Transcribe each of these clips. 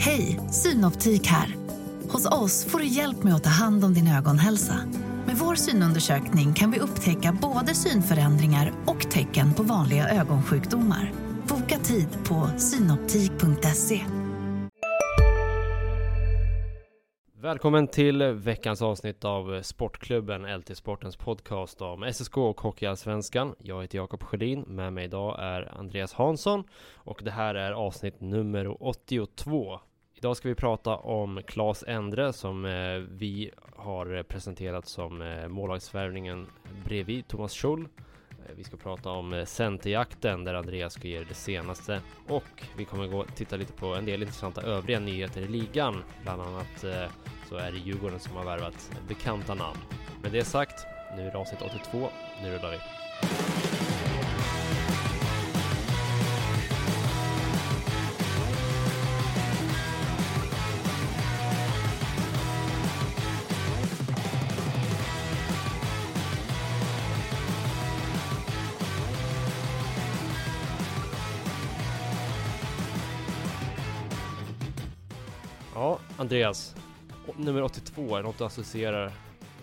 Hej, Synoptik här. Hos oss får du hjälp med att ta hand om din ögonhälsa. Med vår synundersökning kan vi upptäcka både synförändringar och tecken på vanliga ögonsjukdomar. Boka tid på synoptik.se. Välkommen till veckans avsnitt av Sportklubben, LT Sportens podcast om SSK och Hockeyallsvenskan. Jag heter Jakob Sjödin, med mig idag är Andreas Hansson och det här är avsnitt nummer 82. Idag ska vi prata om Claes Endre som eh, vi har presenterat som eh, målvaktsvärvningen bredvid Thomas Schull. Eh, vi ska prata om eh, centerjakten där Andreas ska ge det senaste och vi kommer gå och titta lite på en del intressanta övriga nyheter i ligan. Bland annat eh, så är det Djurgården som har värvat bekanta namn. Med det sagt, nu är det avsnitt 82. Nu rullar vi. Ja, Andreas. Nummer 82, är något du associerar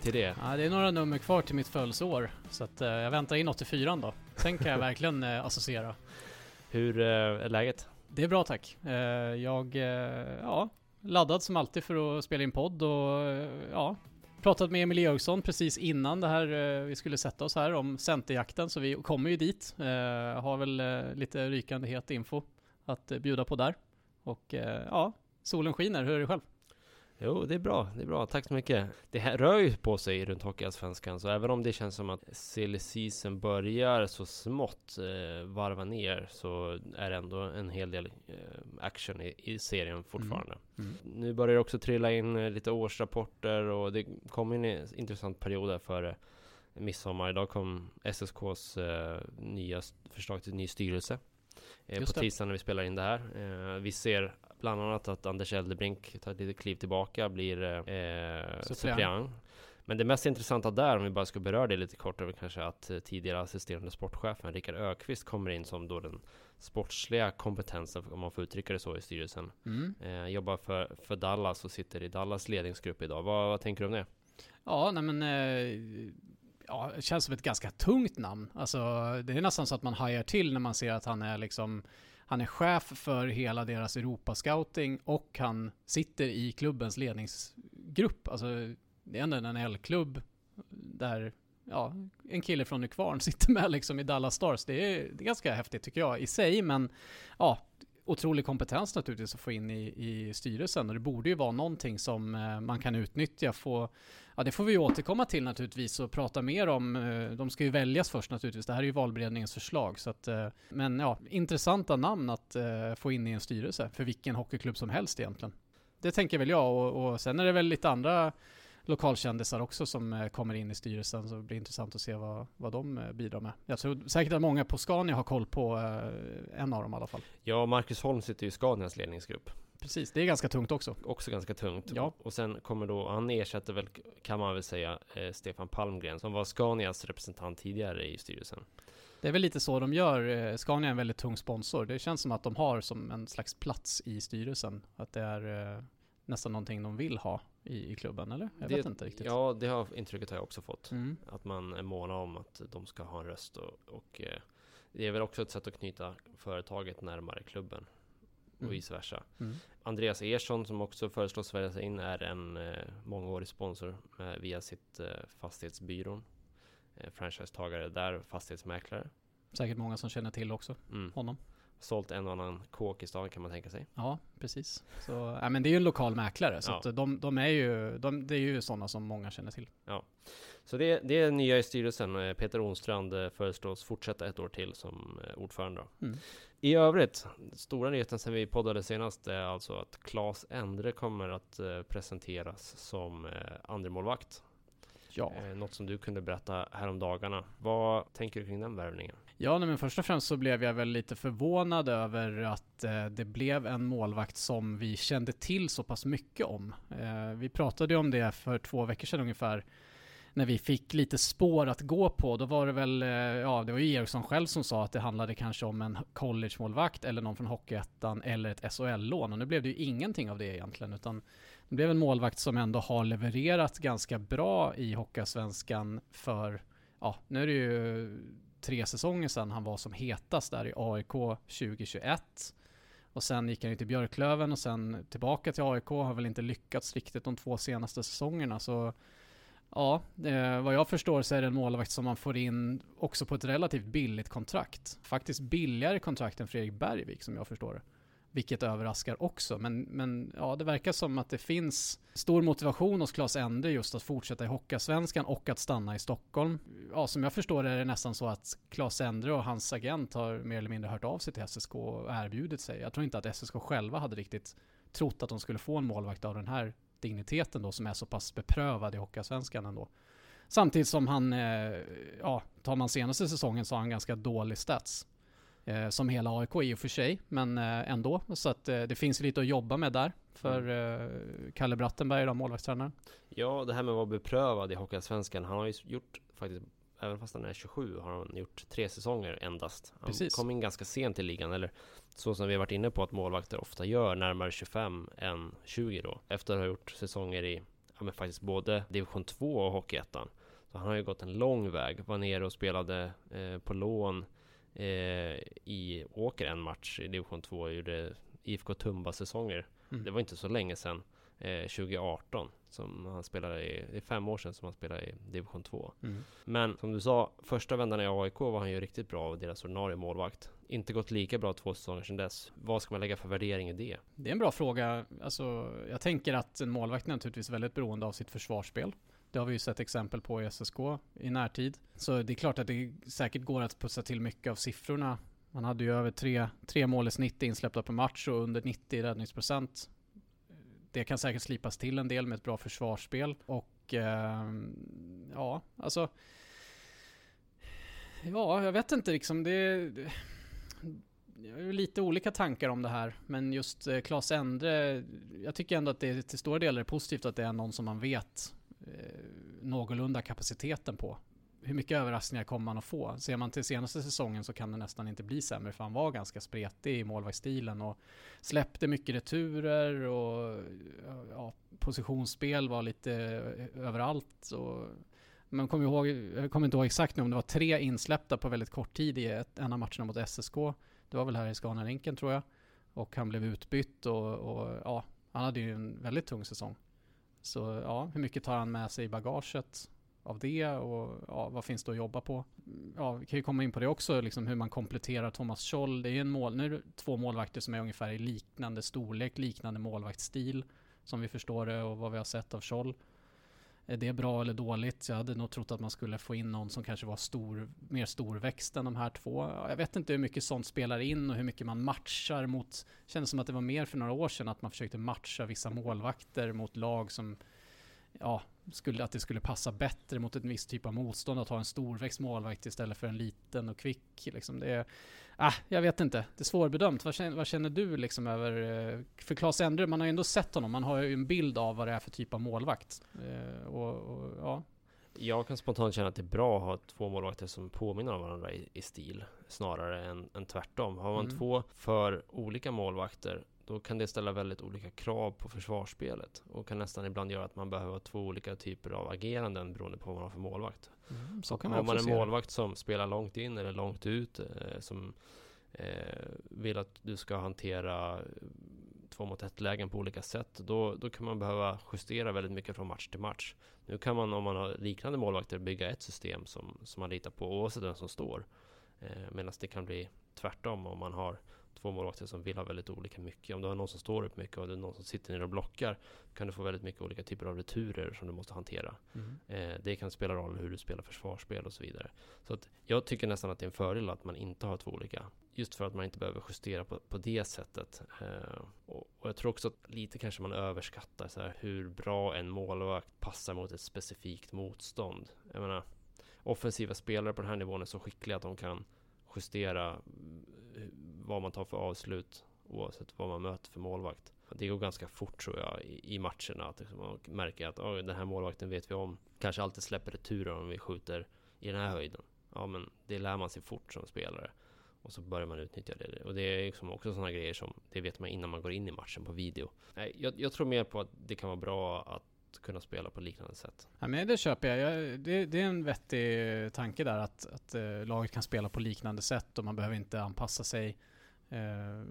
till det? Ja, det är några nummer kvar till mitt födelseår. Så att, eh, jag väntar in 84 då. Sen kan jag verkligen eh, associera. Hur eh, är läget? Det är bra tack. Eh, jag, eh, ja, laddad som alltid för att spela in podd och eh, ja, pratat med Emil Georgsson precis innan det här eh, vi skulle sätta oss här om centerjakten. Så vi kommer ju dit. Eh, har väl eh, lite rykande het info att eh, bjuda på där. Och eh, ja, solen skiner. Hur är det själv? Jo, det är bra. Det är bra. Tack så mycket. Det här rör ju på sig runt Hockeyallsvenskan, så även om det känns som att silly season börjar så smått eh, varva ner så är det ändå en hel del eh, action i, i serien fortfarande. Mm. Nu börjar det också trilla in eh, lite årsrapporter och det kommer en intressant period där före midsommar. Idag kom SSKs eh, nya förslag till ny styrelse. Eh, Just på det. tisdag när vi spelar in det här. Eh, vi ser bland annat att Anders Eldebrink tar ett litet kliv tillbaka, blir eh, Suppleant. suppleant. Men det mest intressanta där, om vi bara ska beröra det lite kort, är väl kanske att eh, tidigare assisterande sportchefen Rickard Ökvist kommer in som då den sportsliga kompetensen, om man får uttrycka det så, i styrelsen. Mm. Eh, jobbar för, för Dallas och sitter i Dallas ledningsgrupp idag. Vad, vad tänker du om det? Ja, nej men... Eh, ja, känns som ett ganska tungt namn. Alltså, det är nästan så att man hajar till när man ser att han är liksom... Han är chef för hela deras Europascouting och han sitter i klubbens ledningsgrupp. Alltså, det är ändå en NHL-klubb där, ja, en kille från Nykvarn sitter med liksom i Dallas Stars. Det är, det är ganska häftigt tycker jag i sig, men ja, otrolig kompetens naturligtvis att få in i, i styrelsen och det borde ju vara någonting som eh, man kan utnyttja. Få, ja, det får vi återkomma till naturligtvis och prata mer om. Eh, de ska ju väljas först naturligtvis. Det här är ju valberedningens förslag. Så att, eh, men ja, intressanta namn att eh, få in i en styrelse för vilken hockeyklubb som helst egentligen. Det tänker väl jag och, och sen är det väl lite andra lokalkändisar också som eh, kommer in i styrelsen så det blir intressant att se vad, vad de eh, bidrar med. Jag tror säkert att många på Scania har koll på eh, en av dem i alla fall. Ja, Marcus Holm sitter ju i Scanias ledningsgrupp. Precis, det är ganska tungt också. Också ganska tungt. Ja. Och sen kommer då, han ersätter väl, kan man väl säga, eh, Stefan Palmgren som var Scanias representant tidigare i styrelsen. Det är väl lite så de gör. Scania är en väldigt tung sponsor. Det känns som att de har som en slags plats i styrelsen. Att det är eh, nästan någonting de vill ha i, i klubben, eller? Jag det, vet inte riktigt. Ja, det har intrycket har jag också fått. Mm. Att man är måna om att de ska ha en röst och, och eh, det är väl också ett sätt att knyta företaget närmare klubben och Mm. vice versa. Mm. Andreas Ersson som också föreslås väljas in är en eh, mångårig sponsor med, via sitt eh, fastighetsbyrån. Eh, franchisetagare där, fastighetsmäklare. Säkert många som känner till också Mm. honom. Sålt en och annan kåk i stan kan man tänka sig. Ja, precis. Så, ja, men det är ju en lokal mäklare, så Ja. de, de är ju, de, det är ju sådana som många känner till. Så det, det är nya i styrelsen. Eh, Peter Onstrand eh, föreslås fortsätta ett år till som eh, ordförande. Mm. I övrigt, stora nyheten sen vi poddade senast är alltså att Claes Endre kommer att presenteras som andremålvakt. Ja. Något som du kunde berätta häromdagarna. Vad tänker du kring den värvningen? Ja, nej, men först och främst så blev jag väl lite förvånad över att eh, det blev en målvakt som vi kände till så pass mycket om. Eh, vi pratade ju om det för två veckor sedan ungefär när vi fick lite spår att gå på, då var det väl, eh, ja det var ju Eriksson själv som sa att det handlade kanske om en college-målvakt eller någon från Hockeyettan eller ett SHL-lån. Och nu blev det ju ingenting av det egentligen, utan det blev en målvakt som ändå har levererat ganska bra i Hockeyallsvenskan för, ja nu är det ju tre säsonger sedan han var som hetast där i AIK 2021. Och sen gick han ju till Björklöven och sen tillbaka till AIK, har väl inte lyckats riktigt de två senaste säsongerna. Så ja, eh, vad jag förstår så är det en målvakt som man får in också på ett relativt billigt kontrakt. Faktiskt billigare kontrakt än Fredrik Bergvik som jag förstår det. Vilket överraskar också. Men, men ja, det verkar som att det finns stor motivation hos Claes Ende just att fortsätta i Hockeyallsvenskan och att stanna i Stockholm. Ja, som jag förstår det är det nästan så att Claes Ende och hans agent har mer eller mindre hört av sig till SSK och erbjudit sig. Jag tror inte att SSK själva hade riktigt trott att de skulle få en målvakt av den här digniteten då som är så pass beprövad i Hockeyallsvenskan ändå. Samtidigt som han, eh, ja, tar man senaste säsongen så har han ganska dålig stats. Eh, som hela AIK i och för sig, men eh, ändå. Så att eh, det finns lite att jobba med där för mm. Kalle Brattenberg, då, målvaktstränaren. Ja, det här med att vara beprövad i Hockeyallsvenskan. Han har ju gjort faktiskt Även fast han är 27 har han gjort tre säsonger endast. Han Precis. kom in ganska sent i ligan, eller så som vi har varit inne på att målvakter ofta gör, närmare 25 än 20 då. Efter att ha gjort säsonger i, ja men faktiskt både division 2 och Hockeyettan. Så han har ju gått en lång väg, var nere och spelade eh, på lån i Åker en match i division 2 och gjorde IFK Tumba säsonger. Mm. Det var inte så länge sedan, eh, 2018, som han spelade i, det är fem år sedan som han spelade i division 2. Mm. Men som du sa, första vändan i AIK var han ju riktigt bra av deras ordinarie målvakt. Inte gått lika bra två säsonger sedan dess. Vad ska man lägga för värdering i det? Det är en bra fråga. Alltså, jag tänker att en målvakt är naturligtvis väldigt beroende av sitt försvarsspel. Det har vi ju sett exempel på i SSK i närtid. Så det är klart att det säkert går att putsa till mycket av siffrorna. Man hade ju över tre, tre mål i snitt insläppta per match och under 90 räddningsprocent. Det kan säkert slipas till en del med ett bra försvarsspel. Och eh, ja, alltså... Ja, jag vet inte liksom. Det, jag har lite olika tankar om det här, men just eh, Claes Endre, jag tycker ändå att det till stora delar är positivt att det är någon som man vet eh, någorlunda kapaciteten på. Hur mycket överraskningar kommer man att få? Ser man till senaste säsongen så kan det nästan inte bli sämre för han var ganska spretig i målvaktsstilen och släppte mycket returer och ja, positionsspel var lite eh, överallt. Och, men kom ihåg, jag kommer inte ihåg exakt nu om det var tre insläppta på väldigt kort tid i ett, en av matcherna mot SSK. Det var väl här i Scanarinken tror jag. Och han blev utbytt och, och ja, han hade ju en väldigt tung säsong. Så ja, hur mycket tar han med sig i bagaget av det och ja, vad finns det att jobba på? Ja, vi kan ju komma in på det också, liksom hur man kompletterar Thomas Scholl. Det är ju en mål, nu är det två målvakter som är ungefär i liknande storlek, liknande målvaktsstil som vi förstår det och vad vi har sett av Scholl. Är det bra eller dåligt? Jag hade nog trott att man skulle få in någon som kanske var stor, mer storväxt än de här två. Jag vet inte hur mycket sånt spelar in och hur mycket man matchar mot... Det Kändes som att det var mer för några år sedan att man försökte matcha vissa målvakter mot lag som... Ja, skulle, att det skulle passa bättre mot en viss typ av motstånd att ha en storväxt målvakt istället för en liten och kvick. Liksom det är, ah, jag vet inte. Det är svårbedömt. Vad känner, vad känner du liksom över... Eh, för Claes Endre, man har ju ändå sett honom. Man har ju en bild av vad det är för typ av målvakt. Eh, och, och, ja. Jag kan spontant känna att det är bra att ha två målvakter som påminner om varandra i, i stil snarare än, än tvärtom. Har man mm. två för olika målvakter då kan det ställa väldigt olika krav på försvarsspelet och kan nästan ibland göra att man behöver två olika typer av ageranden beroende på vad man har för målvakt. Mm, så kan man har man en målvakt som spelar långt in eller långt ut eh, som eh, vill att du ska hantera två mot ett lägen på olika sätt då, då kan man behöva justera väldigt mycket från match till match. Nu kan man om man har liknande målvakter bygga ett system som, som man litar på oavsett vem som står. Eh, Medan det kan bli tvärtom om man har två målvakter som vill ha väldigt olika mycket. Om du har någon som står upp mycket och det är någon som sitter ner och blockar kan du få väldigt mycket olika typer av returer som du måste hantera. Mm. Eh, det kan spela roll hur du spelar försvarsspel och så vidare. Så att jag tycker nästan att det är en fördel att man inte har två olika. Just för att man inte behöver justera på, på det sättet. Eh, och, och, jag tror också att lite kanske man överskattar så här, hur bra en målvakt passar mot ett specifikt motstånd. Jag menar, offensiva spelare på den här nivån är så skickliga att de kan justera eh, vad man tar för avslut oavsett vad man möter för målvakt. det går ganska fort tror jag i, matcherna. Att liksom, man märker att oh, den här målvakten vet vi om. Kanske alltid släpper returer om vi skjuter i den här höjden. Ja men det lär man sig fort som spelare. Och så börjar man utnyttja det. Och det är liksom också sådana grejer som det vet man innan man går in i matchen på video. Nej, jag, jag tror mer på att det kan vara bra att kunna spela på liknande sätt. Ja, men det köper jag. jag det, det, är en vettig tanke där att, att uh, laget kan spela på liknande sätt och man behöver inte anpassa sig. Uh,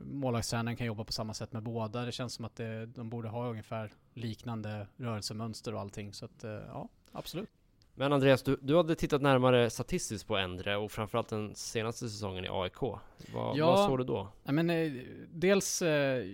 målvaktstränaren kan jobba på samma sätt med båda. Det känns som att det, de borde ha ungefär liknande rörelsemönster och allting. Så att, uh, ja, absolut. Men Andreas, du, du hade tittat närmare statistiskt på Endre och framförallt den senaste säsongen i AIK. Vad, ja, vad såg du då? Ja, men, eh, dels eh,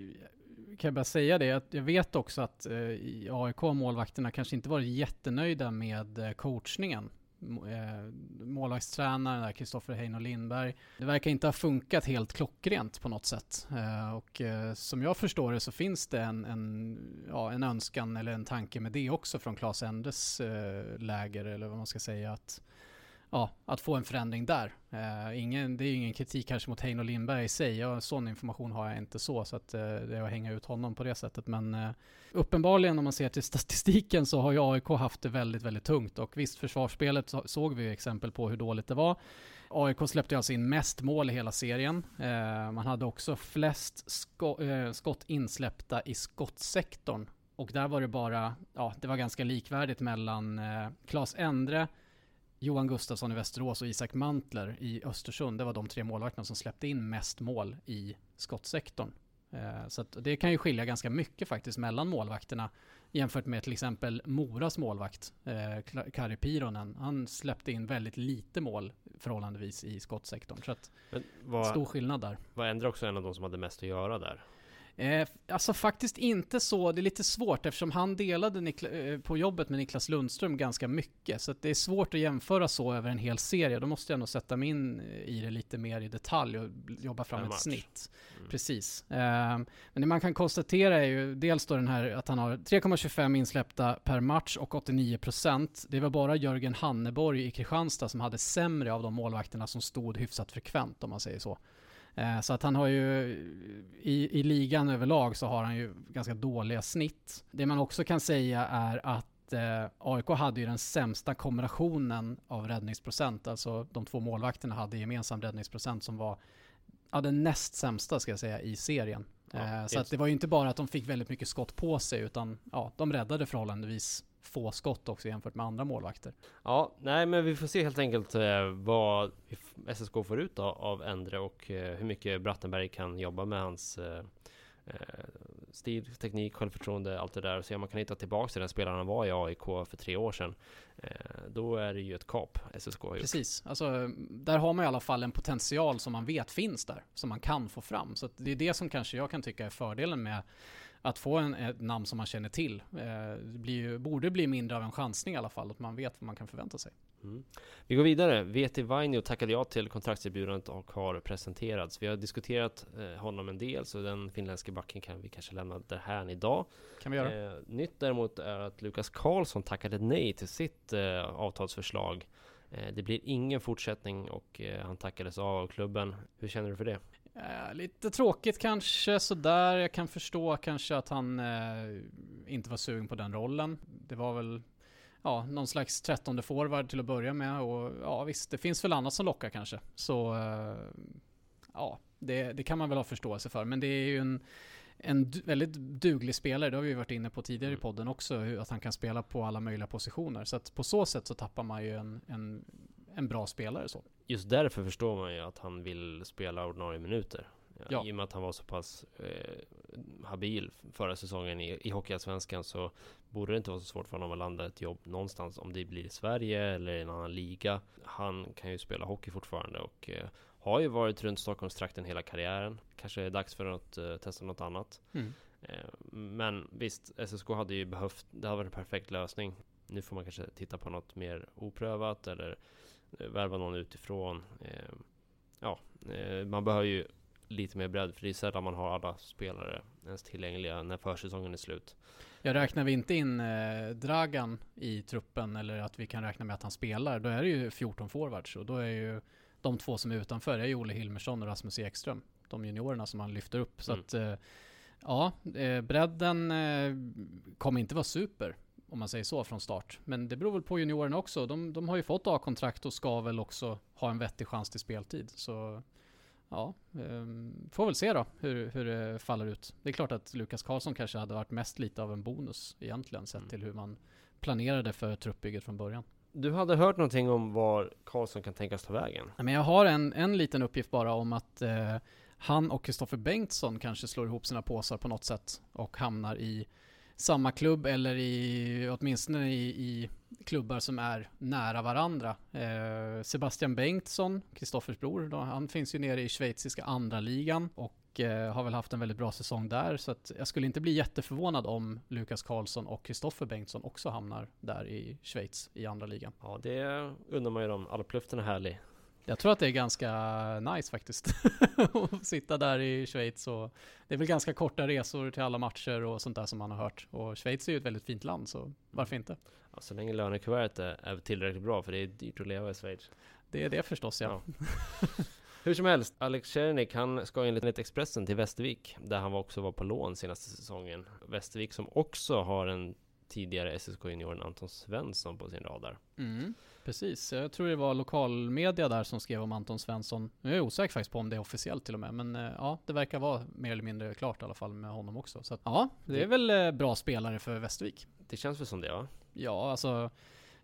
kan jag bara säga det, att jag vet också att eh, i AIK målvakterna kanske inte varit jättenöjda med eh, coachningen Eh, målvaktstränaren Kristoffer Heino Lindberg. Det verkar inte ha funkat helt klockrent på något sätt. Eh, och eh, som jag förstår det så finns det en, en, ja, en önskan eller en tanke med det också från Claes Endres eh, läger eller vad man ska säga att ja, att få en förändring där. Uh, ingen, det är ju ingen kritik kanske mot Heino Lindberg i sig. Ja, sån information har jag inte så, så att uh, det är att hänga ut honom på det sättet. Men uh, uppenbarligen om man ser till statistiken så har ju AIK haft det väldigt, väldigt tungt. Och visst, försvarsspelet så, såg vi exempel på hur dåligt det var. AIK släppte alltså in mest mål i hela serien. man hade också flest sko skott insläppta i skottsektorn. Och där var det bara, ja, det var ganska likvärdigt mellan eh, Claes Endre, Johan Gustafsson i Västerås och Isak Mantler i Östersund. Det var de tre målvakterna som släppte in mest mål i skottsektorn. Eh, så det kan ju skilja ganska mycket faktiskt mellan målvakterna jämfört med till exempel Moras målvakt, eh, Kari Pironen. Han släppte in väldigt lite mål förhållandevis i skottsektorn. Så att vad, stor skillnad där. Var Endre också en av de som hade mest att göra där? Eh, alltså faktiskt inte så, det är lite svårt eftersom han delade Nikla, eh, på jobbet med Niklas Lundström ganska mycket. Så det är svårt att jämföra så över en hel serie. Då måste jag nog sätta mig in i det lite mer i detalj och jobba fram ett snitt. Mm. Precis. Eh, men det man kan konstatera är ju dels då den här att han har 3,25 insläppta per match och 89%. Det var bara Jörgen Hanneborg i Kristianstad som hade sämre av de målvakterna som stod hyfsat frekvent om man säger så. Eh, så att han har ju, i, i ligan överlag så har han ju ganska dåliga snitt. Det man också kan säga är att eh, AIK hade ju den sämsta kombinationen av räddningsprocent. Alltså de två målvakterna hade gemensam räddningsprocent som var ja, den näst sämsta ska jag säga i serien. Ja, eh, så att det var ju inte bara att de fick väldigt mycket skott på sig utan ja, de räddade förhållandevis få skott också jämfört med andra målvakter. Ja, nej men vi får se helt enkelt eh, vad SSK får ut då, av Endre och eh, hur mycket Brattenberg kan jobba med hans eh, stil, teknik, självförtroende, allt det där och se om man kan hitta tillbaka till den spelaren han var i AIK för tre år sedan. Då är det ju ett kap SSK har gjort. Precis, alltså där har man i alla fall en potential som man vet finns där, som man kan få fram. Så det är det som kanske jag kan tycka är fördelen med att få en, ett namn som man känner till. Eh, blir borde bli mindre av en chansning i alla fall, att man vet vad man kan förvänta sig. Mm. Vi går vidare. VT Vainio tackade ja till kontraktserbjudandet och har presenterats. Vi har diskuterat eh, honom en del, så den finländske backen kan vi kanske lämna därhän idag. Kan vi göra. Eh, nytt däremot är att Lukas Karlsson tackade nej till sitt eh, avtalsförslag. Eh, det blir ingen fortsättning och eh, han tackades av klubben. Hur känner du för det? Eh, lite tråkigt kanske sådär. Jag kan förstå kanske att han eh, inte var sugen på den rollen. Det var väl ja, någon slags trettonde forward till att börja med och ja visst, det finns väl annat som lockar kanske. Så eh, ja, det, det, kan man väl ha förståelse för. Men det är ju en, en väldigt duglig spelare, det har vi varit inne på tidigare i mm. podden också, att han kan spela på alla möjliga positioner. Så att på så sätt så tappar man ju en, en en bra spelare så. Just därför förstår man ju att han vill spela ordinarie minuter. Ja. I och med att han var så pass eh, habil förra säsongen i, i Hockeyallsvenskan så borde det inte vara så svårt för honom att landa ett jobb någonstans. Om det blir i Sverige eller i en annan liga. Han kan ju spela hockey fortfarande och eh, har ju varit runt Stockholmstrakten hela karriären. Kanske är dags för att uh, testa något annat. Mm. Uh, men visst, SSK hade ju behövt, det hade varit en perfekt lösning. Nu får man kanske titta på något mer oprövat eller Eh, värva någon utifrån. Eh, ja, eh, man behöver ju lite mer bredd för det är sällan man har alla spelare ens tillgängliga när försäsongen är slut. Jag räknar vi inte in eh, Dragan i truppen eller att vi kan räkna med att han spelar, då är det ju 14 forwards och då är ju de två som är utanför är ju Olle Hilmersson och Rasmus Ekström. De juniorerna som han lyfter upp. Så mm. att eh, Ja, eh, bredden eh, kommer inte vara super om man säger så från start. Men det beror väl på juniorerna också. De, de har ju fått A-kontrakt och ska väl också ha en vettig chans till speltid. Så ja, eh, får väl se då hur, hur det faller ut. Det är klart att Lukas Karlsson kanske hade varit mest lite av en bonus egentligen sett mm. till hur man planerade för truppbygget från början. Du hade hört någonting om var Karlsson kan tänkas ta vägen? Men jag har en, en liten uppgift bara om att eh, han och Kristoffer Bengtsson kanske slår ihop sina påsar på något sätt och hamnar i samma klubb eller i, åtminstone i, i klubbar som är nära varandra. Eh, Sebastian Bengtsson, Kristoffers bror, då, han finns ju nere i schweiziska andra ligan och eh, har väl haft en väldigt bra säsong där. Så att jag skulle inte bli jätteförvånad om Lukas Karlsson och Kristoffer Bengtsson också hamnar där i Schweiz i andra ligan. Ja, det undrar man ju om. Alpluften är härlig. Jag tror att det är ganska nice faktiskt. att sitta där i Schweiz och det är väl ganska korta resor till alla matcher och sånt där som man har hört. Och Schweiz är ju ett väldigt fint land så varför inte? Ja, så länge lönekuvertet är tillräckligt bra för det är dyrt att leva i Schweiz. Det är det förstås ja. ja. Hur som helst, Alex Czernik han ska enligt Expressen till Västervik där han också var på lån senaste säsongen. Västervik som också har en tidigare SSK-junioren Anton Svensson på sin radar. Mm. Precis, jag tror det var lokalmedia där som skrev om Anton Svensson. Nu är jag osäker faktiskt på om det är officiellt till och med, men eh, ja, det verkar vara mer eller mindre klart i alla fall med honom också. Så att, ja, det är väl eh, bra spelare för Västervik. Det känns väl som det va? Ja, alltså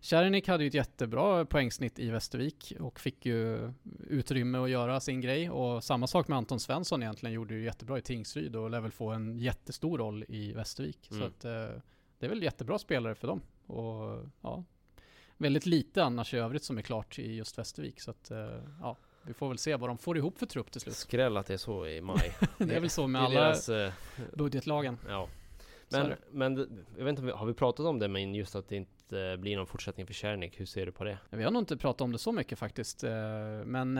Kärnik hade ju ett jättebra poängsnitt i Västervik och fick ju utrymme att göra sin grej. Och samma sak med Anton Svensson egentligen, gjorde ju jättebra i Tingsryd och lär väl få en jättestor roll i Västervik. Mm. Så att eh, det är väl jättebra spelare för dem. Och ja, väldigt lite annars i övrigt som är klart i just Västervik. Så att, eh, ja, vi får väl se vad de får ihop för trupp till slut. Skräll att det är så i maj. det är väl så med alla deras, eh, budgetlagen. Ja. Men, men jag vet inte, har vi pratat om det, men just att det inte blir någon fortsättning för Kärnik, hur ser du på det? Vi har nog inte pratat om det så mycket faktiskt, eh, men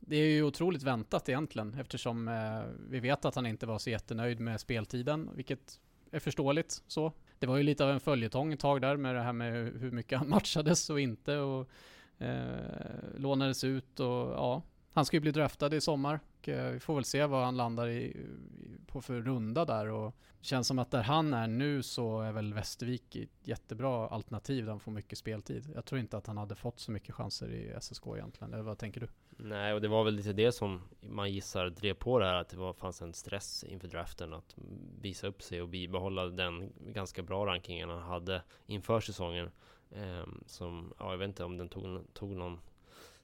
det är ju otroligt väntat egentligen eftersom vi vet att han inte var så jättenöjd med speltiden, vilket är förståeligt så. Det var ju lite av en följetong ett tag där med det här med hur mycket han matchades och inte och eh, lånades ut och ja, han ska ju bli draftad i sommar. Och, eh, vi får väl se vad han landar i, på för runda där och känns som att där han är nu så är väl Västervik ett jättebra alternativ där han får mycket speltid. Jag tror inte att han hade fått så mycket chanser i SSK egentligen, eller vad tänker du? Nej, och det var väl lite det som man gissar drev på det här, att det var, fanns en stress inför draften att visa upp sig och bibehålla den ganska bra rankingen han hade inför säsongen. Eh, som, ja, jag vet inte om den tog, tog någon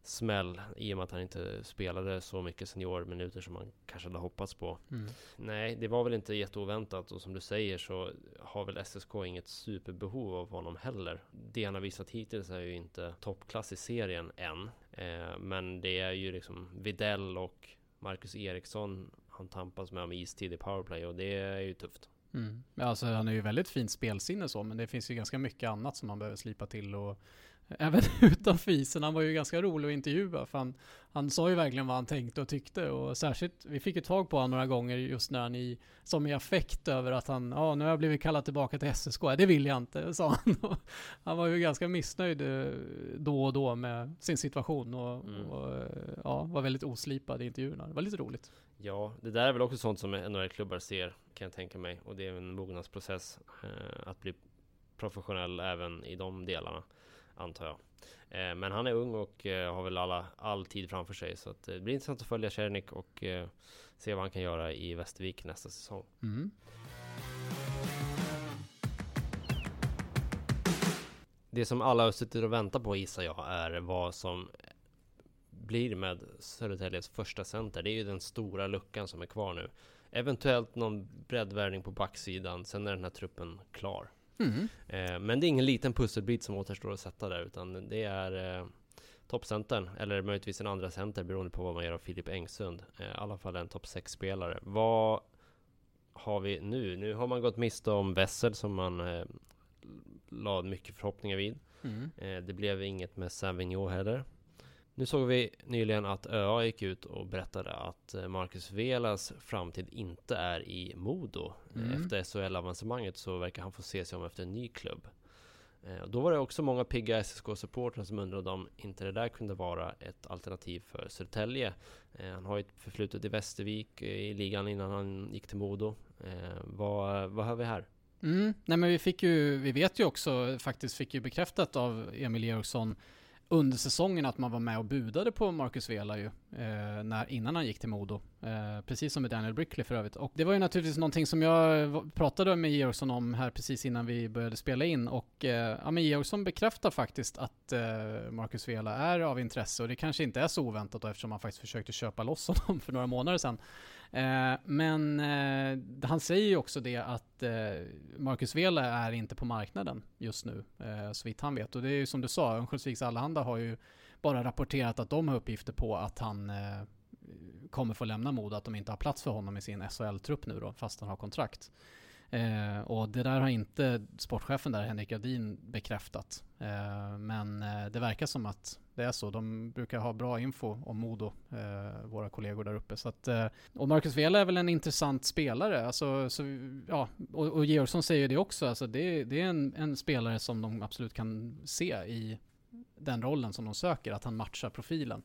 smäll i och med att han inte spelade så mycket seniorminuter som man kanske hade hoppats på. Mm. Nej, det var väl inte jätteoväntat och som du säger så har väl SSK inget superbehov av honom heller. Det han har visat hittills är ju inte toppklass i serien än. Eh, men det är ju liksom Videll och Marcus Eriksson han tampas med om istid i powerplay och det är ju tufft. Mm. Alltså han är ju väldigt fint spelsinne så, men det finns ju ganska mycket annat som man behöver slipa till och även utanför isen. Han var ju ganska rolig att intervjua för han, han sa ju verkligen vad han tänkte och tyckte och särskilt, vi fick ju tag på honom några gånger just när han i, som i affekt över att han, ja nu har jag blivit kallad tillbaka till SSK, det vill jag inte, sa han. han var ju ganska missnöjd eh, då och då med sin situation och, mm. och eh, ja, var väldigt oslipad i intervjuerna. Det var lite roligt. Ja, det där är väl också sånt som NHL-klubbar ser, kan jag tänka mig. Och det är en mognadsprocess eh, att bli professionell även i de delarna antar jag. Eh, men han är ung och eh, har väl alla, all tid framför sig. Så eh, det blir intressant att följa Cernik och se vad han kan göra i Västervik nästa säsong. Mm. Det som alla har suttit och väntat på gissar jag är vad som blir med Södertäljes första center. Det är ju den stora luckan som är kvar nu. Eventuellt någon breddvärvning på backsidan. Sen är den här truppen klar. Mm. Eh, men det är ingen liten pusselbit som återstår att sätta där, utan det är eh, toppcentern, eller möjligtvis en andra center beroende på vad man gör av Filip Engsund. Eh, I alla fall en topp 6-spelare. Vad har vi nu? Nu har man gått miste om Wessel som man eh, la mycket förhoppningar vid. Mm. Eh, det blev inget med Savignon heller. Nu såg vi nyligen att ÖA gick ut och berättade att eh, Marcus Velas framtid inte är i Modo. Mm. Efter SHL-avancemanget så verkar han få se sig om efter en ny klubb. Eh, då var det också många pigga SSK-supportrar som undrade om inte det där kunde vara ett alternativ för Södertälje. Eh, han har ju ett förflutet i Västervik i ligan innan han gick till Modo. Eh, vad, vad hör vi här? Mm. Nej men vi fick ju, vi vet ju också, faktiskt fick ju bekräftat av Emil Eriksson under säsongen att man var med och budade på Marcus Vela ju, eh, när, innan han gick till Modo. Eh, precis som med Daniel Brickley för övrigt. Och det var ju naturligtvis någonting som jag pratade med Georgsson om här precis innan vi började spela in och eh, ja men Georgsson bekräftar faktiskt att eh, Marcus Vela är av intresse och det kanske inte är så oväntat då eftersom han faktiskt försökte köpa loss honom för några månader sedan. Eh, men eh, han säger ju också det att eh, Marcus Vela är inte på marknaden just nu, eh, så vitt han vet. Och det är ju som du sa, Örnsköldsviks Allehanda har ju bara rapporterat att de har uppgifter på att han eh, kommer få lämna Modo, att de inte har plats för honom i sin SHL-trupp nu då, fast han har kontrakt. Eh, och det där har inte sportchefen där, Henrik Gradin, bekräftat. Eh, men eh, det verkar som att det är så. De brukar ha bra info om Modo, eh, våra kollegor där uppe. Så att, eh, och Marcus Vela är väl en intressant spelare. Alltså, så, ja, och, och Georgsson säger det också. Alltså, det, det är en, en, spelare som de absolut kan se i den rollen som de söker, att han matchar profilen.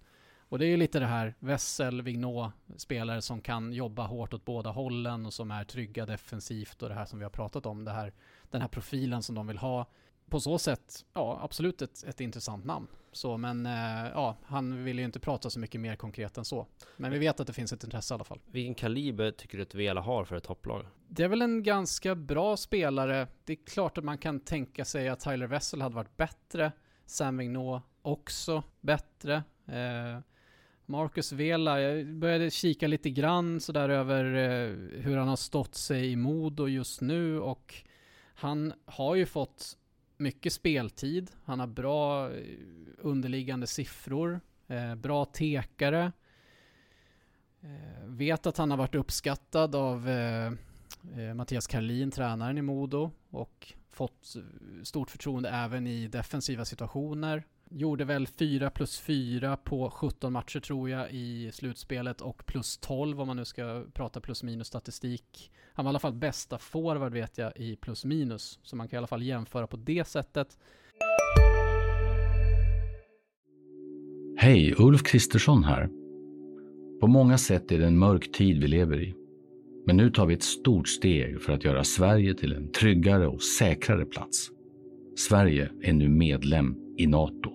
Och det är ju lite det här, Wessel, Vignot, spelare som kan jobba hårt åt båda hållen och som är trygga defensivt och det här som vi har pratat om, det här, den här profilen som de vill ha. På så sätt, ja absolut ett, ett intressant namn. Så, men eh, ja, han vill ju inte prata så mycket mer konkret än så. Men vi vet att det finns ett intresse i alla fall. Vilken kaliber tycker du att Vela har för ett topplag? Det är väl en ganska bra spelare. Det är klart att man kan tänka sig att Tyler Wessel hade varit bättre. Sam Vignot också bättre. Eh, Marcus Vela, jag började kika lite grann sådär över eh, hur han har stått sig i Modo just nu och han har ju fått mycket speltid. Han har bra eh, underliggande siffror, eh, bra tekare. Eh, vet att han har varit uppskattad av eh, eh, Mattias Karlin, tränaren i Modo och fått stort förtroende även i defensiva situationer. Gjorde väl 4 plus 4 på 17 matcher tror jag i slutspelet och plus 12 om man nu ska prata plus minus statistik. Han var i alla fall bästa forward vet jag i plus minus. Så man kan i alla fall jämföra på det sättet. Hej, Ulf Kristersson här. På många sätt är det en mörk tid vi lever i. Men nu tar vi ett stort steg för att göra Sverige till en tryggare och säkrare plats. Sverige är nu medlem i Nato.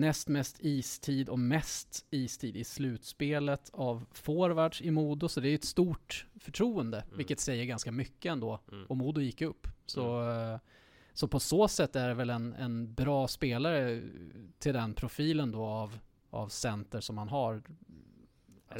Näst mest istid och mest istid i slutspelet av forwards i Modo. Så det är ett stort förtroende, mm. vilket säger ganska mycket ändå. Mm. Och Modo gick upp. Så, mm. Eh, så på så sätt är det väl en, en bra spelare till den profilen då av, av center som man har.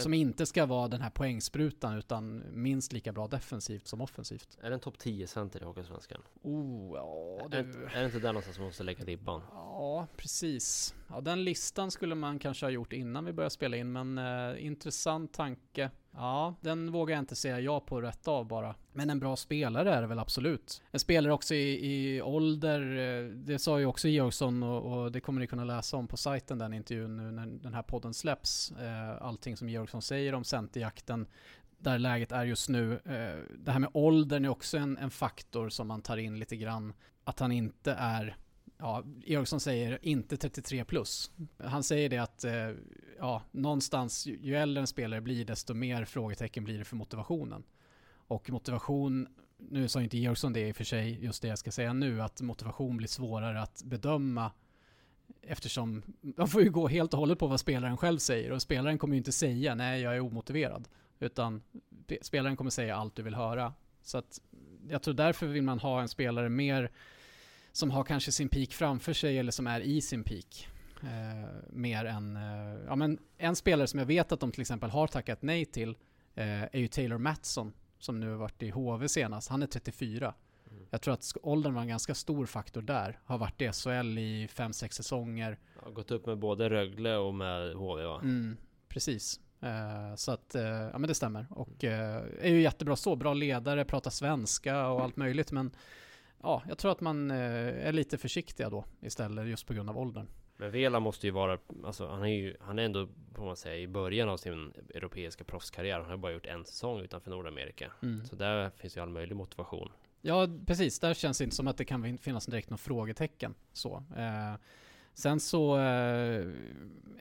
Som inte ska vara den här poängsprutan utan minst lika bra defensivt som offensivt. Är det en topp 10 center i Hockeysvenskan? Oh, ja, det... är, är det inte där någonstans som måste lägga ribban? Ja, precis. Ja, den listan skulle man kanske ha gjort innan vi började spela in, men eh, intressant tanke. Ja, den vågar jag inte säga ja på rätt av bara. Men en bra spelare är det väl absolut. En spelare också i, i ålder, eh, det sa ju också Georgsson och, och, det kommer ni kunna läsa om på sajten den intervjun nu när den här podden släpps. Eh, allting som Georgsson säger om centerjakten, där läget är just nu. Eh, det här med åldern är också en, en faktor som man tar in lite grann. Att han inte är ja, Eriksson säger inte 33 plus. Han säger det att, eh, ja, någonstans ju äldre en spelare blir desto mer frågetecken blir det för motivationen. Och motivation, nu sa inte Eriksson det i och för sig, just det jag ska säga nu, att motivation blir svårare att bedöma eftersom man får ju gå helt och hållet på vad spelaren själv säger och spelaren kommer ju inte säga nej jag är omotiverad utan spelaren kommer säga allt du vill höra. Så att jag tror därför vill man ha en spelare mer som har kanske sin peak framför sig eller som är i sin peak. Eh, mer än, eh, ja men en spelare som jag vet att de till exempel har tackat nej till eh, är ju Taylor Mattsson som nu har varit i HV senast. Han är 34. Mm. Jag tror att åldern var en ganska stor faktor där. Har varit i SHL i 5-6 säsonger. Har gått upp med både Rögle och med HV va? Mm, precis. Uh, så att, uh, ja men det stämmer. Och uh, är ju jättebra så, bra ledare, pratar svenska och allt möjligt men ja, jag tror att man eh, är lite försiktiga då istället just på grund av åldern. Men Vela måste ju vara, alltså han är ju, han är ändå, får man säga, i början av sin europeiska proffskarriär. Han har bara gjort en säsong utanför Nordamerika. Mm. Så där finns ju all möjlig motivation. Ja, precis. Där känns det inte som att det kan finnas direkt något frågetecken. Så. Eh, sen så, eh,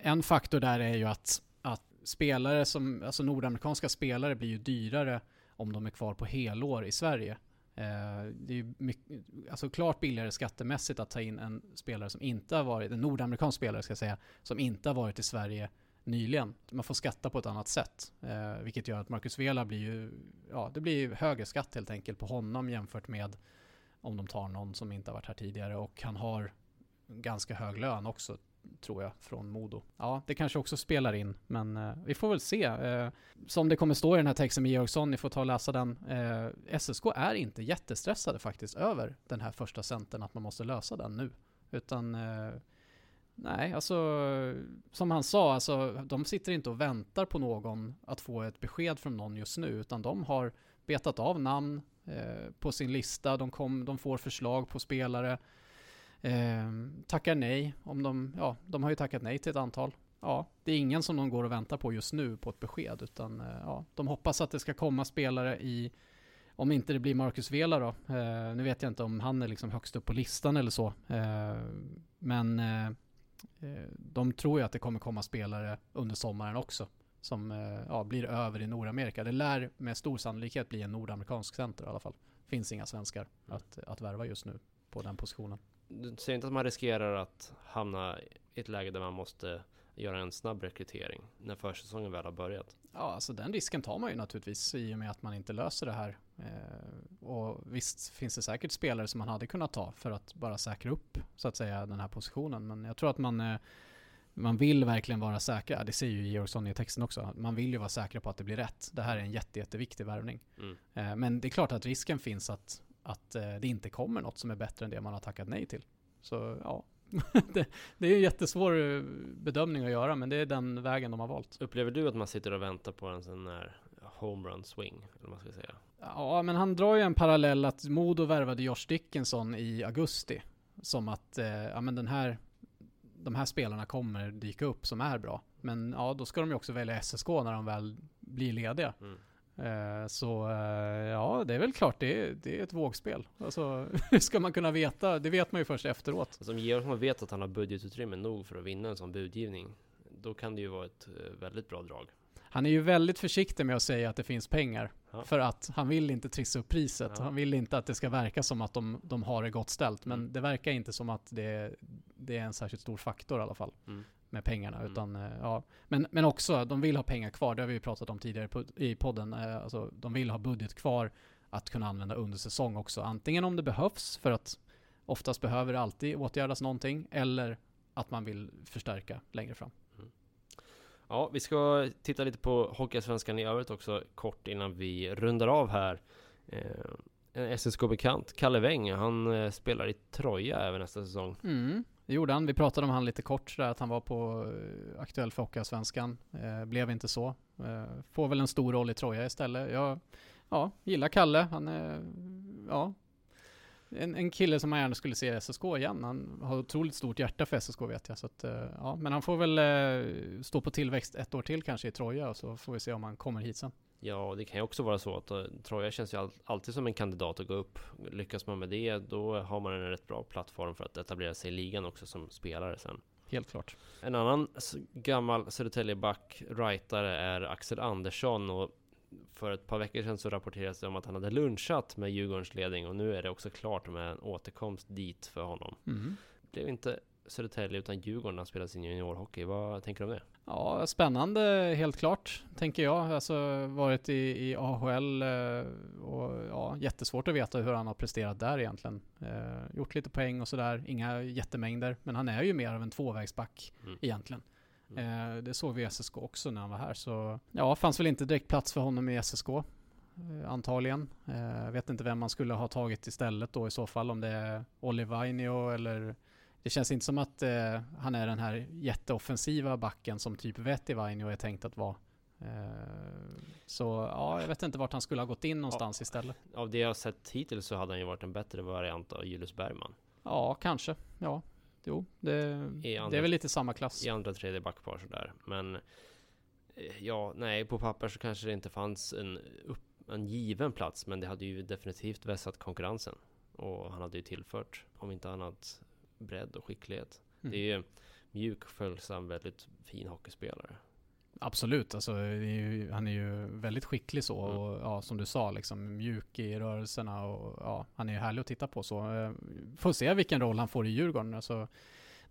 en faktor där är ju att, att spelare som, alltså nordamerikanska spelare blir ju dyrare om de är kvar på helår i Sverige. Eh, det är mycket, alltså klart billigare skattemässigt att ta in en spelare som inte har varit, en nordamerikansk spelare ska jag säga, som inte har varit i Sverige nyligen. Man får skatta på ett annat sätt. Eh, vilket gör att Marcus Vela blir ju, ja det blir högre skatt helt enkelt på honom jämfört med om de tar någon som inte har varit här tidigare och han har ganska hög lön också tror jag, från Modo. Ja, det kanske också spelar in, men eh, vi får väl se. Eh, som det kommer stå i den här texten med Georgsson, ni får ta och läsa den. Eh, SSK är inte jättestressade faktiskt över den här första centern, att man måste lösa den nu. Utan eh, Nej, alltså som han sa, alltså, de sitter inte och väntar på någon att få ett besked från någon just nu, utan de har betat av namn eh, på sin lista, de, kom, de får förslag på spelare, eh, tackar nej om de, ja, de har ju tackat nej till ett antal. Ja, det är ingen som de går och väntar på just nu på ett besked, utan eh, ja, de hoppas att det ska komma spelare i om inte det blir Marcus Vela då. Eh, nu vet jag inte om han är liksom högst upp på listan eller så. Eh, men eh, eh de tror ju att det kommer komma spelare under sommaren också. Som ja, blir över i Nordamerika. Det lär med stor sannolikhet bli en nordamerikansk center i alla fall. Finns inga svenskar mm. att, att värva just nu på den positionen du ser inte att man riskerar att hamna i ett läge där man måste göra en snabb rekrytering när försäsongen väl har börjat? Ja, alltså den risken tar man ju naturligtvis i och med att man inte löser det här. Eh, och visst finns det säkert spelare som man hade kunnat ta för att bara säkra upp så att säga den här positionen. Men jag tror att man eh, man vill verkligen vara säker, det säger ju Georgsson i texten också, man vill ju vara säkra på att det blir rätt. Det här är en jätte, jätteviktig värvning. Mm. Eh, men det är klart att risken finns att att eh, det inte kommer något som är bättre än det man har tackat nej till. Så ja, det, det, är en jättesvår eh, bedömning att göra, men det är den vägen de har valt. Upplever du att man sitter och väntar på en sån här homerun swing, eller vad man ska säga? Ja, men han drar ju en parallell att Modo värvade Josh Dickinson i augusti. Som att, eh, ja men den här, de här spelarna kommer dyka upp som är bra. Men ja, då ska de ju också välja SSK när de väl blir lediga. Mm. Eh, så eh, ja, det är väl klart, det är, det är ett vågspel. Alltså, hur ska man kunna veta? Det vet man ju först efteråt. Som Georgsson vet att han har budgetutrymme nog för att vinna en sån budgivning, då kan det ju vara ett eh, väldigt bra drag. Han är ju väldigt försiktig med att säga att det finns pengar. Ja. För att han vill inte trissa upp priset. Ja. Han vill inte att det ska verka som att de, de har det gott ställt. Men mm. det verkar inte som att det, det, är en särskilt stor faktor i alla fall. Mm med pengarna. Mm. Utan, eh, ja. men, men också, de vill ha pengar kvar. Det har vi ju pratat om tidigare i podden. Eh, alltså, de vill ha budget kvar att kunna använda under säsong också. Antingen om det behövs, för att oftast behöver det alltid åtgärdas någonting, eller att man vill förstärka längre fram. Mm. Ja, vi ska titta lite på Hockeyallsvenskan i övrigt också kort innan vi rundar av här. Eh, en SSK-bekant, Kalle Weng, han spelar i Troja även nästa säsong. Mm. Det gjorde han. Vi pratade om han lite kort där, att han var på eh, uh, aktuell för Hockeyallsvenskan. Eh, blev inte så. Eh, får väl en stor roll i Troja istället. Jag ja, gillar Kalle. Han är, ja, en, en kille som man gärna skulle se i SSK igen. Han har otroligt stort hjärta för SSK vet jag. Så att, eh, ja, men han får väl eh, stå på tillväxt ett år till kanske i Troja och så får vi se om han kommer hit sen. Ja, det kan ju också vara så att uh, Troja känns ju all, alltid som en kandidat att gå upp. Lyckas man med det, då har man en rätt bra plattform för att etablera sig i ligan också som spelare sen. Helt klart. En annan gammal Södertäljeback, rightare, är Axel Andersson och för ett par veckor sedan så rapporterades det om att han hade lunchat med Djurgårdens ledning och nu är det också klart med en återkomst dit för honom. Mm. Blev inte Södertälje utan Djurgården har spelat sin juniorhockey. Vad tänker du om det? Ja, spännande helt klart, tänker jag. Alltså varit i, i AHL eh, och ja, jättesvårt att veta hur han har presterat där egentligen. Eh, gjort lite poäng och sådär, inga jättemängder, men han är ju mer av en tvåvägsback mm. egentligen. Mm. Eh, det såg vi i SSK också när han var här, så ja, fanns väl inte direkt plats för honom i SSK. Eh, antagligen. Eh, vet inte vem man skulle ha tagit istället då i så fall, om det är Olivainio eller det känns inte som att eh, han är den här jätteoffensiva backen som typ Vettivainio är tänkt att vara. Eh, så ja, jag vet inte vart han skulle ha gått in någonstans ja, istället. Av det jag sett hittills så hade han ju varit en bättre variant av Julius Bergman. Ja, kanske. Ja, jo, det, andra, det är väl lite samma klass. I andra, tredje backpar sådär. Men eh, ja, nej, på papper så kanske det inte fanns en, upp, en given plats, men det hade ju definitivt vässat konkurrensen. Och han hade ju tillfört, om inte annat, bredd och skicklighet. Mm. Det är ju mjuk, följsam, väldigt fin hockeyspelare. Absolut, alltså, är ju, han är ju väldigt skicklig så mm. och ja, som du sa, liksom mjuk i rörelserna och ja, han är ju härlig att titta på så. Eh, får se vilken roll han får i Djurgården. Alltså,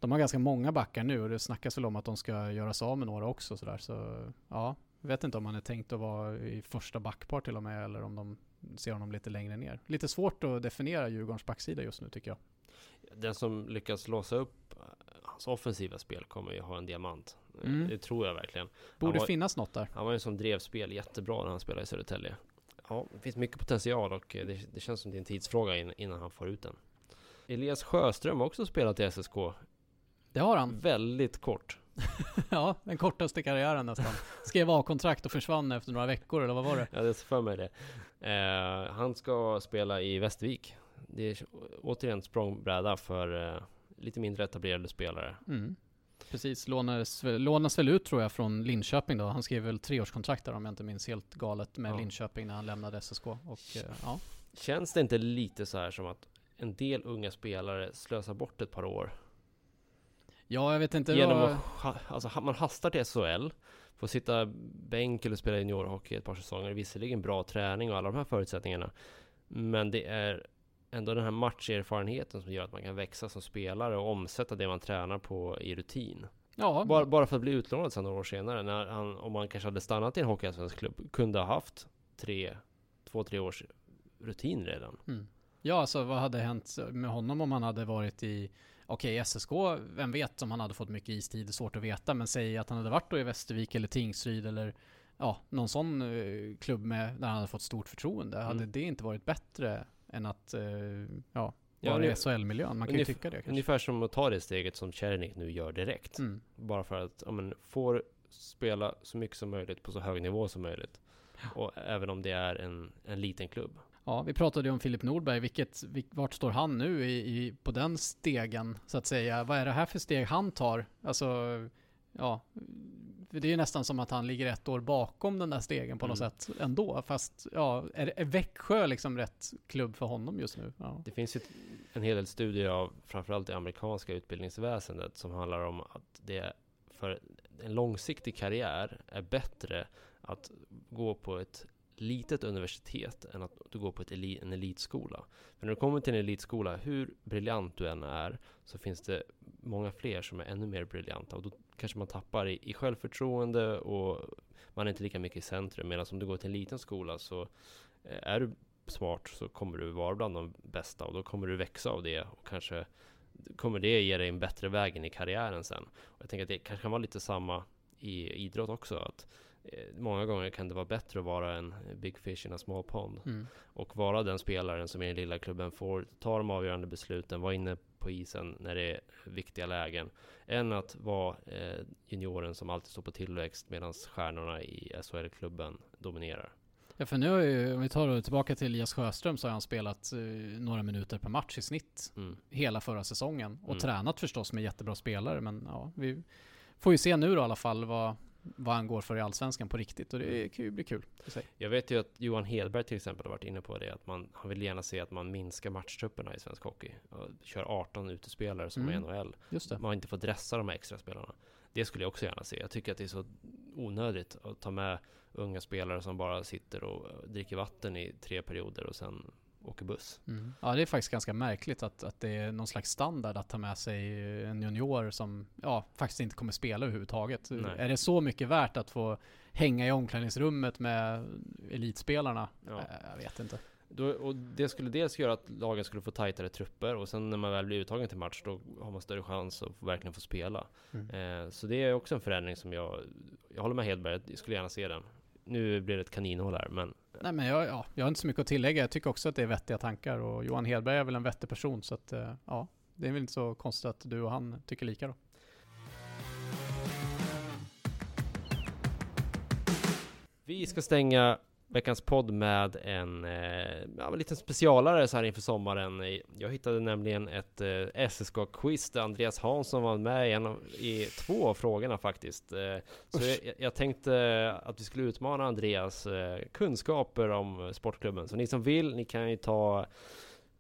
de har ganska många backar nu och det snackas väl om att de ska göra sig av med några också sådär. Så ja, vet inte om han är tänkt att vara i första backpar till och med eller om de ser honom lite längre ner. Lite svårt att definiera Djurgårdens backsida just nu tycker jag. Den som lyckas låsa upp hans offensiva spel kommer ju ha en diamant. Mm. Det tror jag verkligen. Borde var, finnas något där. Han var ju som drev spel jättebra när han spelade i Södertälje. Ja, det finns mycket potential och det, det känns som det är en tidsfråga innan han får ut den. Elias Sjöström har också spelat i SSK. Det har han. Väldigt kort. ja, den kortaste karriären nästan. Skrev A-kontrakt och försvann efter några veckor, eller vad var det? ja, det är för mig det. Eh, han ska spela i Västervik. Det är återigen språngbräda för eh, lite mindre etablerade spelare. Mm. Precis, lånas, lånas väl ut tror jag från Linköping då. Han skrev väl treårskontrakt där om jag inte minns helt galet med ja. Linköping när han lämnade SSK. Och, eh, ja. Känns det inte lite så här som att en del unga spelare slösar bort ett par år? Ja, jag vet inte. Genom att, alltså, man hastar till SHL, får sitta bänk eller spela juniorhockey ett par säsonger. Visserligen bra träning och alla de här förutsättningarna. Men det är ändå den här matcherfarenheten som gör att man kan växa som spelare och omsätta det man tränar på i rutin. Ja. Bara, bara för att bli utlånad sen några år senare, när han, om man kanske hade stannat i en hockeyallsvensk klubb, kunde ha haft tre, två, tre års rutin redan. Mm. Ja, alltså vad hade hänt med honom om han hade varit i Okej, okay, SSK, vem vet om han hade fått mycket istid, svårt att veta, men säg att han hade varit då i Västervik eller Tingsryd eller ja, någon sån uh, klubb med, där han hade fått stort förtroende. Mm. Hade det inte varit bättre än att uh, ja, vara ja, i SHL-miljön? Man kan ju tycka det kanske. Ungefär som att ta det steget som Czernik nu gör direkt. Mm. Bara för att, ja men, får spela så mycket som möjligt på så hög nivå som möjligt. Ja. Och även om det är en, en liten klubb. Ja, vi pratade ju om Filip Nordberg. Vilket, vart står han nu i, i, på den stegen, så att säga? Vad är det här för steg han tar? Alltså, ja, det är ju nästan som att han ligger ett år bakom den där stegen på mm. något sätt ändå. Fast, ja, är, är Växjö liksom rätt klubb för honom just nu? Ja. Det finns ju en hel del studier av framförallt det amerikanska utbildningsväsendet som handlar om att det för en långsiktig karriär är bättre att gå på ett litet universitet än att du går på ett eli en elitskola. För när du kommer till en elitskola, hur briljant du än är, så finns det många fler som är ännu mer briljanta och då kanske man tappar i, i självförtroende och man är inte lika mycket i centrum. Medan om du går till en liten skola så eh, är du smart så kommer du vara bland de bästa och då kommer du växa av det och kanske kommer det ge dig en bättre väg in i karriären sen. Och jag tänker att det kanske kan vara lite samma i idrott också. Att många gånger kan det vara bättre att vara en big fish in a small pond. Mm. Och vara den spelaren som i den lilla klubben får ta de avgörande besluten, vara inne på isen när det är viktiga lägen. Än att vara eh, junioren som alltid står på tillväxt medan stjärnorna i SHL-klubben dominerar. Ja, för nu har ju, om vi tar tillbaka till Elias Sjöström så har han spelat eh, några minuter per match i snitt mm. hela förra säsongen. Och mm. tränat förstås med jättebra spelare, men ja, vi får ju se nu då i alla fall vad, vad han går för i Allsvenskan på riktigt och det kan ju bli kul. Jag vet ju att Johan Hedberg till exempel har varit inne på det, att man, han vill gärna se att man minskar matchtrupperna i svensk hockey. Och kör 18 utespelare som mm. är NHL. Just det. Man inte får dressa de här extra spelarna. Det skulle jag också gärna se. Jag tycker att det är så onödigt att ta med unga spelare som bara sitter och dricker vatten i tre perioder och sen åker buss. Mm. Ja, det är faktiskt ganska märkligt att, att det är någon slags standard att ta med sig en junior som ja, faktiskt inte kommer spela överhuvudtaget. Nej. Är det så mycket värt att få hänga i omklädningsrummet med elitspelarna? Ja. Äh, jag vet inte. Då, och det skulle dels göra att lagen skulle få tajtare trupper och sen när man väl blir uttagen till match då har man större chans att verkligen få spela. Mm. Eh, så det är också en förändring som jag, jag håller med Hedberg, jag skulle gärna se den. Nu blir det ett kaninhål här, men... Nej men jag, ja, jag har inte så mycket att tillägga. Jag tycker också att det är vettiga tankar och Johan Hedberg är väl en vettig person så att eh, ja, det är väl inte så konstigt att du och han tycker lika då. Vi ska stänga veckans podd med en, eh, ja, en liten specialare så här inför sommaren. Jag hittade nämligen ett eh, SSK-quiz där Andreas Hansson var med i, en av, i två av frågorna faktiskt. Eh, så jag, jag, tänkte att vi skulle utmana Andreas eh, kunskaper om sportklubben. Så ni som vill, ni kan ju ta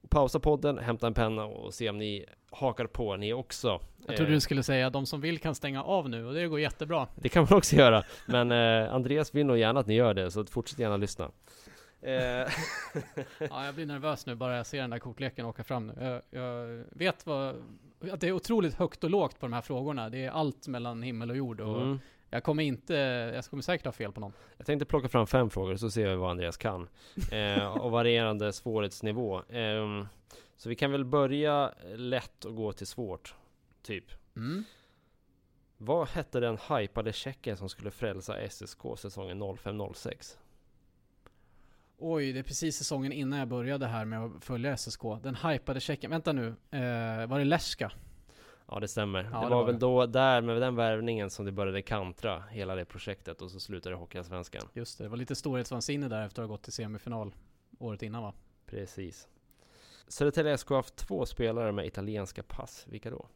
pausa podden, hämta en penna och se om ni hakar på ni också. Jag trodde du skulle säga de som vill kan stänga av nu och det går jättebra. Det kan man också göra, men eh, Andreas vill nog gärna att ni gör det, så fortsätt gärna lyssna. Eh. ja, jag blir nervös nu bara jag ser den där kortleken åka fram nu. Jag, jag vet vad, att det är otroligt högt och lågt på de här frågorna. Det är allt mellan himmel och jord och mm. Jag kommer inte, jag kommer säkert ha fel på någon. Jag tänkte plocka fram fem frågor så ser vi vad Andreas kan. Eh, och varierande svårighetsnivå. Eh, så vi kan väl börja lätt och gå till svårt. Typ. Mm. Vad hette den hypade checken som skulle frälsa SSK säsongen 05-06? Oj, det är precis säsongen innan jag började här med att följa SSK. Den hypade checken. Vänta nu, eh, var det Leska? Ja det stämmer. Ja, det, det, var, väl det. då där med den värvningen som det började kantra hela det projektet och så slutade Hockeyallsvenskan. Just det, det var lite storhetsvansinne där efter att ha gått till semifinal året innan va? Precis. Södertälje SK har haft två spelare med italienska pass. Vilka då?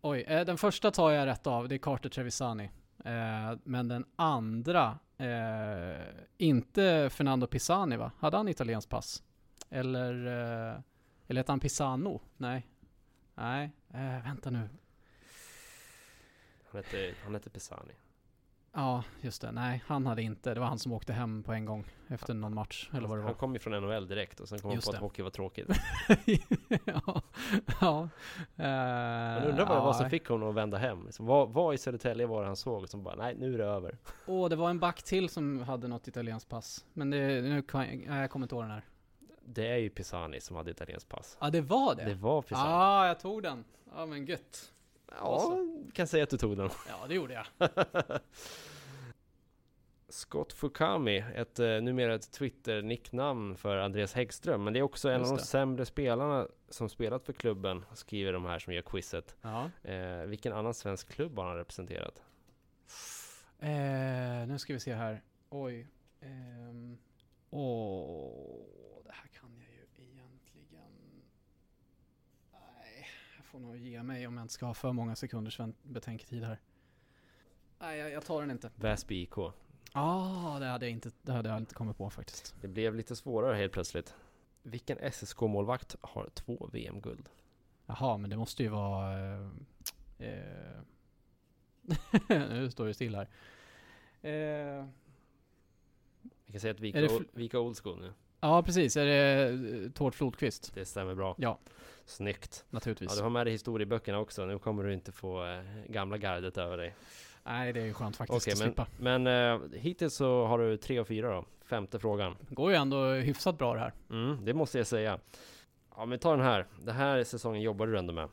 Oj, eh, den första tar jag rätt av. Det är Carter Trevisani. Eh, men den andra, eh, inte Fernando Pisani va? Hade han italienskt pass? Eller, eh, eller hette han Pisano? Nej. Nej, eh, vänta nu. Han hette, han hette Pisani. Ja, just det. Nej, han hade inte. Det var han som åkte hem på en gång efter någon match, eller vad det var. Han kom ju från NHL direkt och sen kom han på det. att hockey var tråkigt. ja. ja. Uh, Man undrar vad det var som fick honom att vända hem. Liksom, vad, vad i Södertälje var det han såg som bara, nej nu är det över? Åh, oh, det var en back till som hade något italienskt pass. Men det, nu kan jag, jag kommer inte ihåg den här. Det är ju Pisani som hade italienskt pass. Ja, det var det? Det var Pisani. Ja, ah, jag tog den. Ja, men gött. Ja, kan säga att du tog den. Ja, det gjorde jag. Scott Fukami, ett eh, numera ett Twitter-nicknamn för Andreas Häggström. Men det är också en Just av de sämre spelarna som spelat för klubben, skriver de här som gör quizet. Eh, vilken annan svensk klubb har han representerat? Eh, nu ska vi se här. Oj. Ehm. Åh, det här kan jag ju egentligen... Nej, jag får nog ge mig om jag inte ska ha för många sekunders betänketid här. Nej, jag, jag tar den inte. Väsby IK. Ja, ah, det hade jag inte, det hade jag inte kommit på faktiskt. Det blev lite svårare helt plötsligt. Vilken SSK-målvakt har två VM-guld? Jaha, men det måste ju vara... Eh, eh, nu står det still här. Eh, vi kan säga att vi är vika old school nu. Ja, precis. Är det eh, Tord Flodqvist? Det stämmer bra. Ja. Snyggt. Naturligtvis. Ja, du har med dig historieböckerna också. Nu kommer du inte få eh, gamla gardet över dig. Nej, det är ju skönt faktiskt okay, att men, slippa. Men eh, hittills så har du tre och fyra då. Femte frågan. Går ju ändå hyfsat bra det här. Mm, det måste jag säga. Ja, men ta den här. Den här säsongen jobbar du ändå med.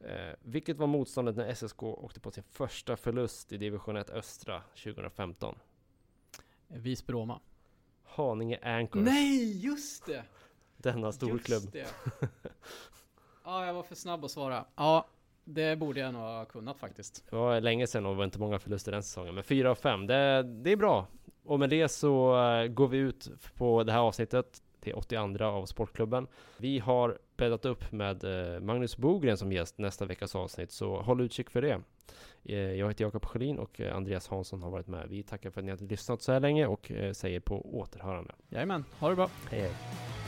Eh, vilket var motståndet när SSK åkte på sin första förlust i division 1 Östra 2015? Visby-Roma. Haninge Anchors. Nej, just det! Denna storklubb. Ja, jag var för snabb att svara. Ja, det borde jag nog ha kunnat faktiskt. Det var länge sedan och det var inte många förluster den säsongen. Men 4 av 5, det, det är bra. Och med det så eh, går vi ut på det här avsnittet till 82 av Sportklubben. Vi har bäddat upp med eh, Magnus Bogren som gäst nästa veckas avsnitt, så håll utkik för det. Eh, jag heter Jakob Sjölin och Andreas Hansson har varit med. Vi tackar för att ni har lyssnat så här länge och säger på återhörande. Jajamän, ha det bra. Hej hej.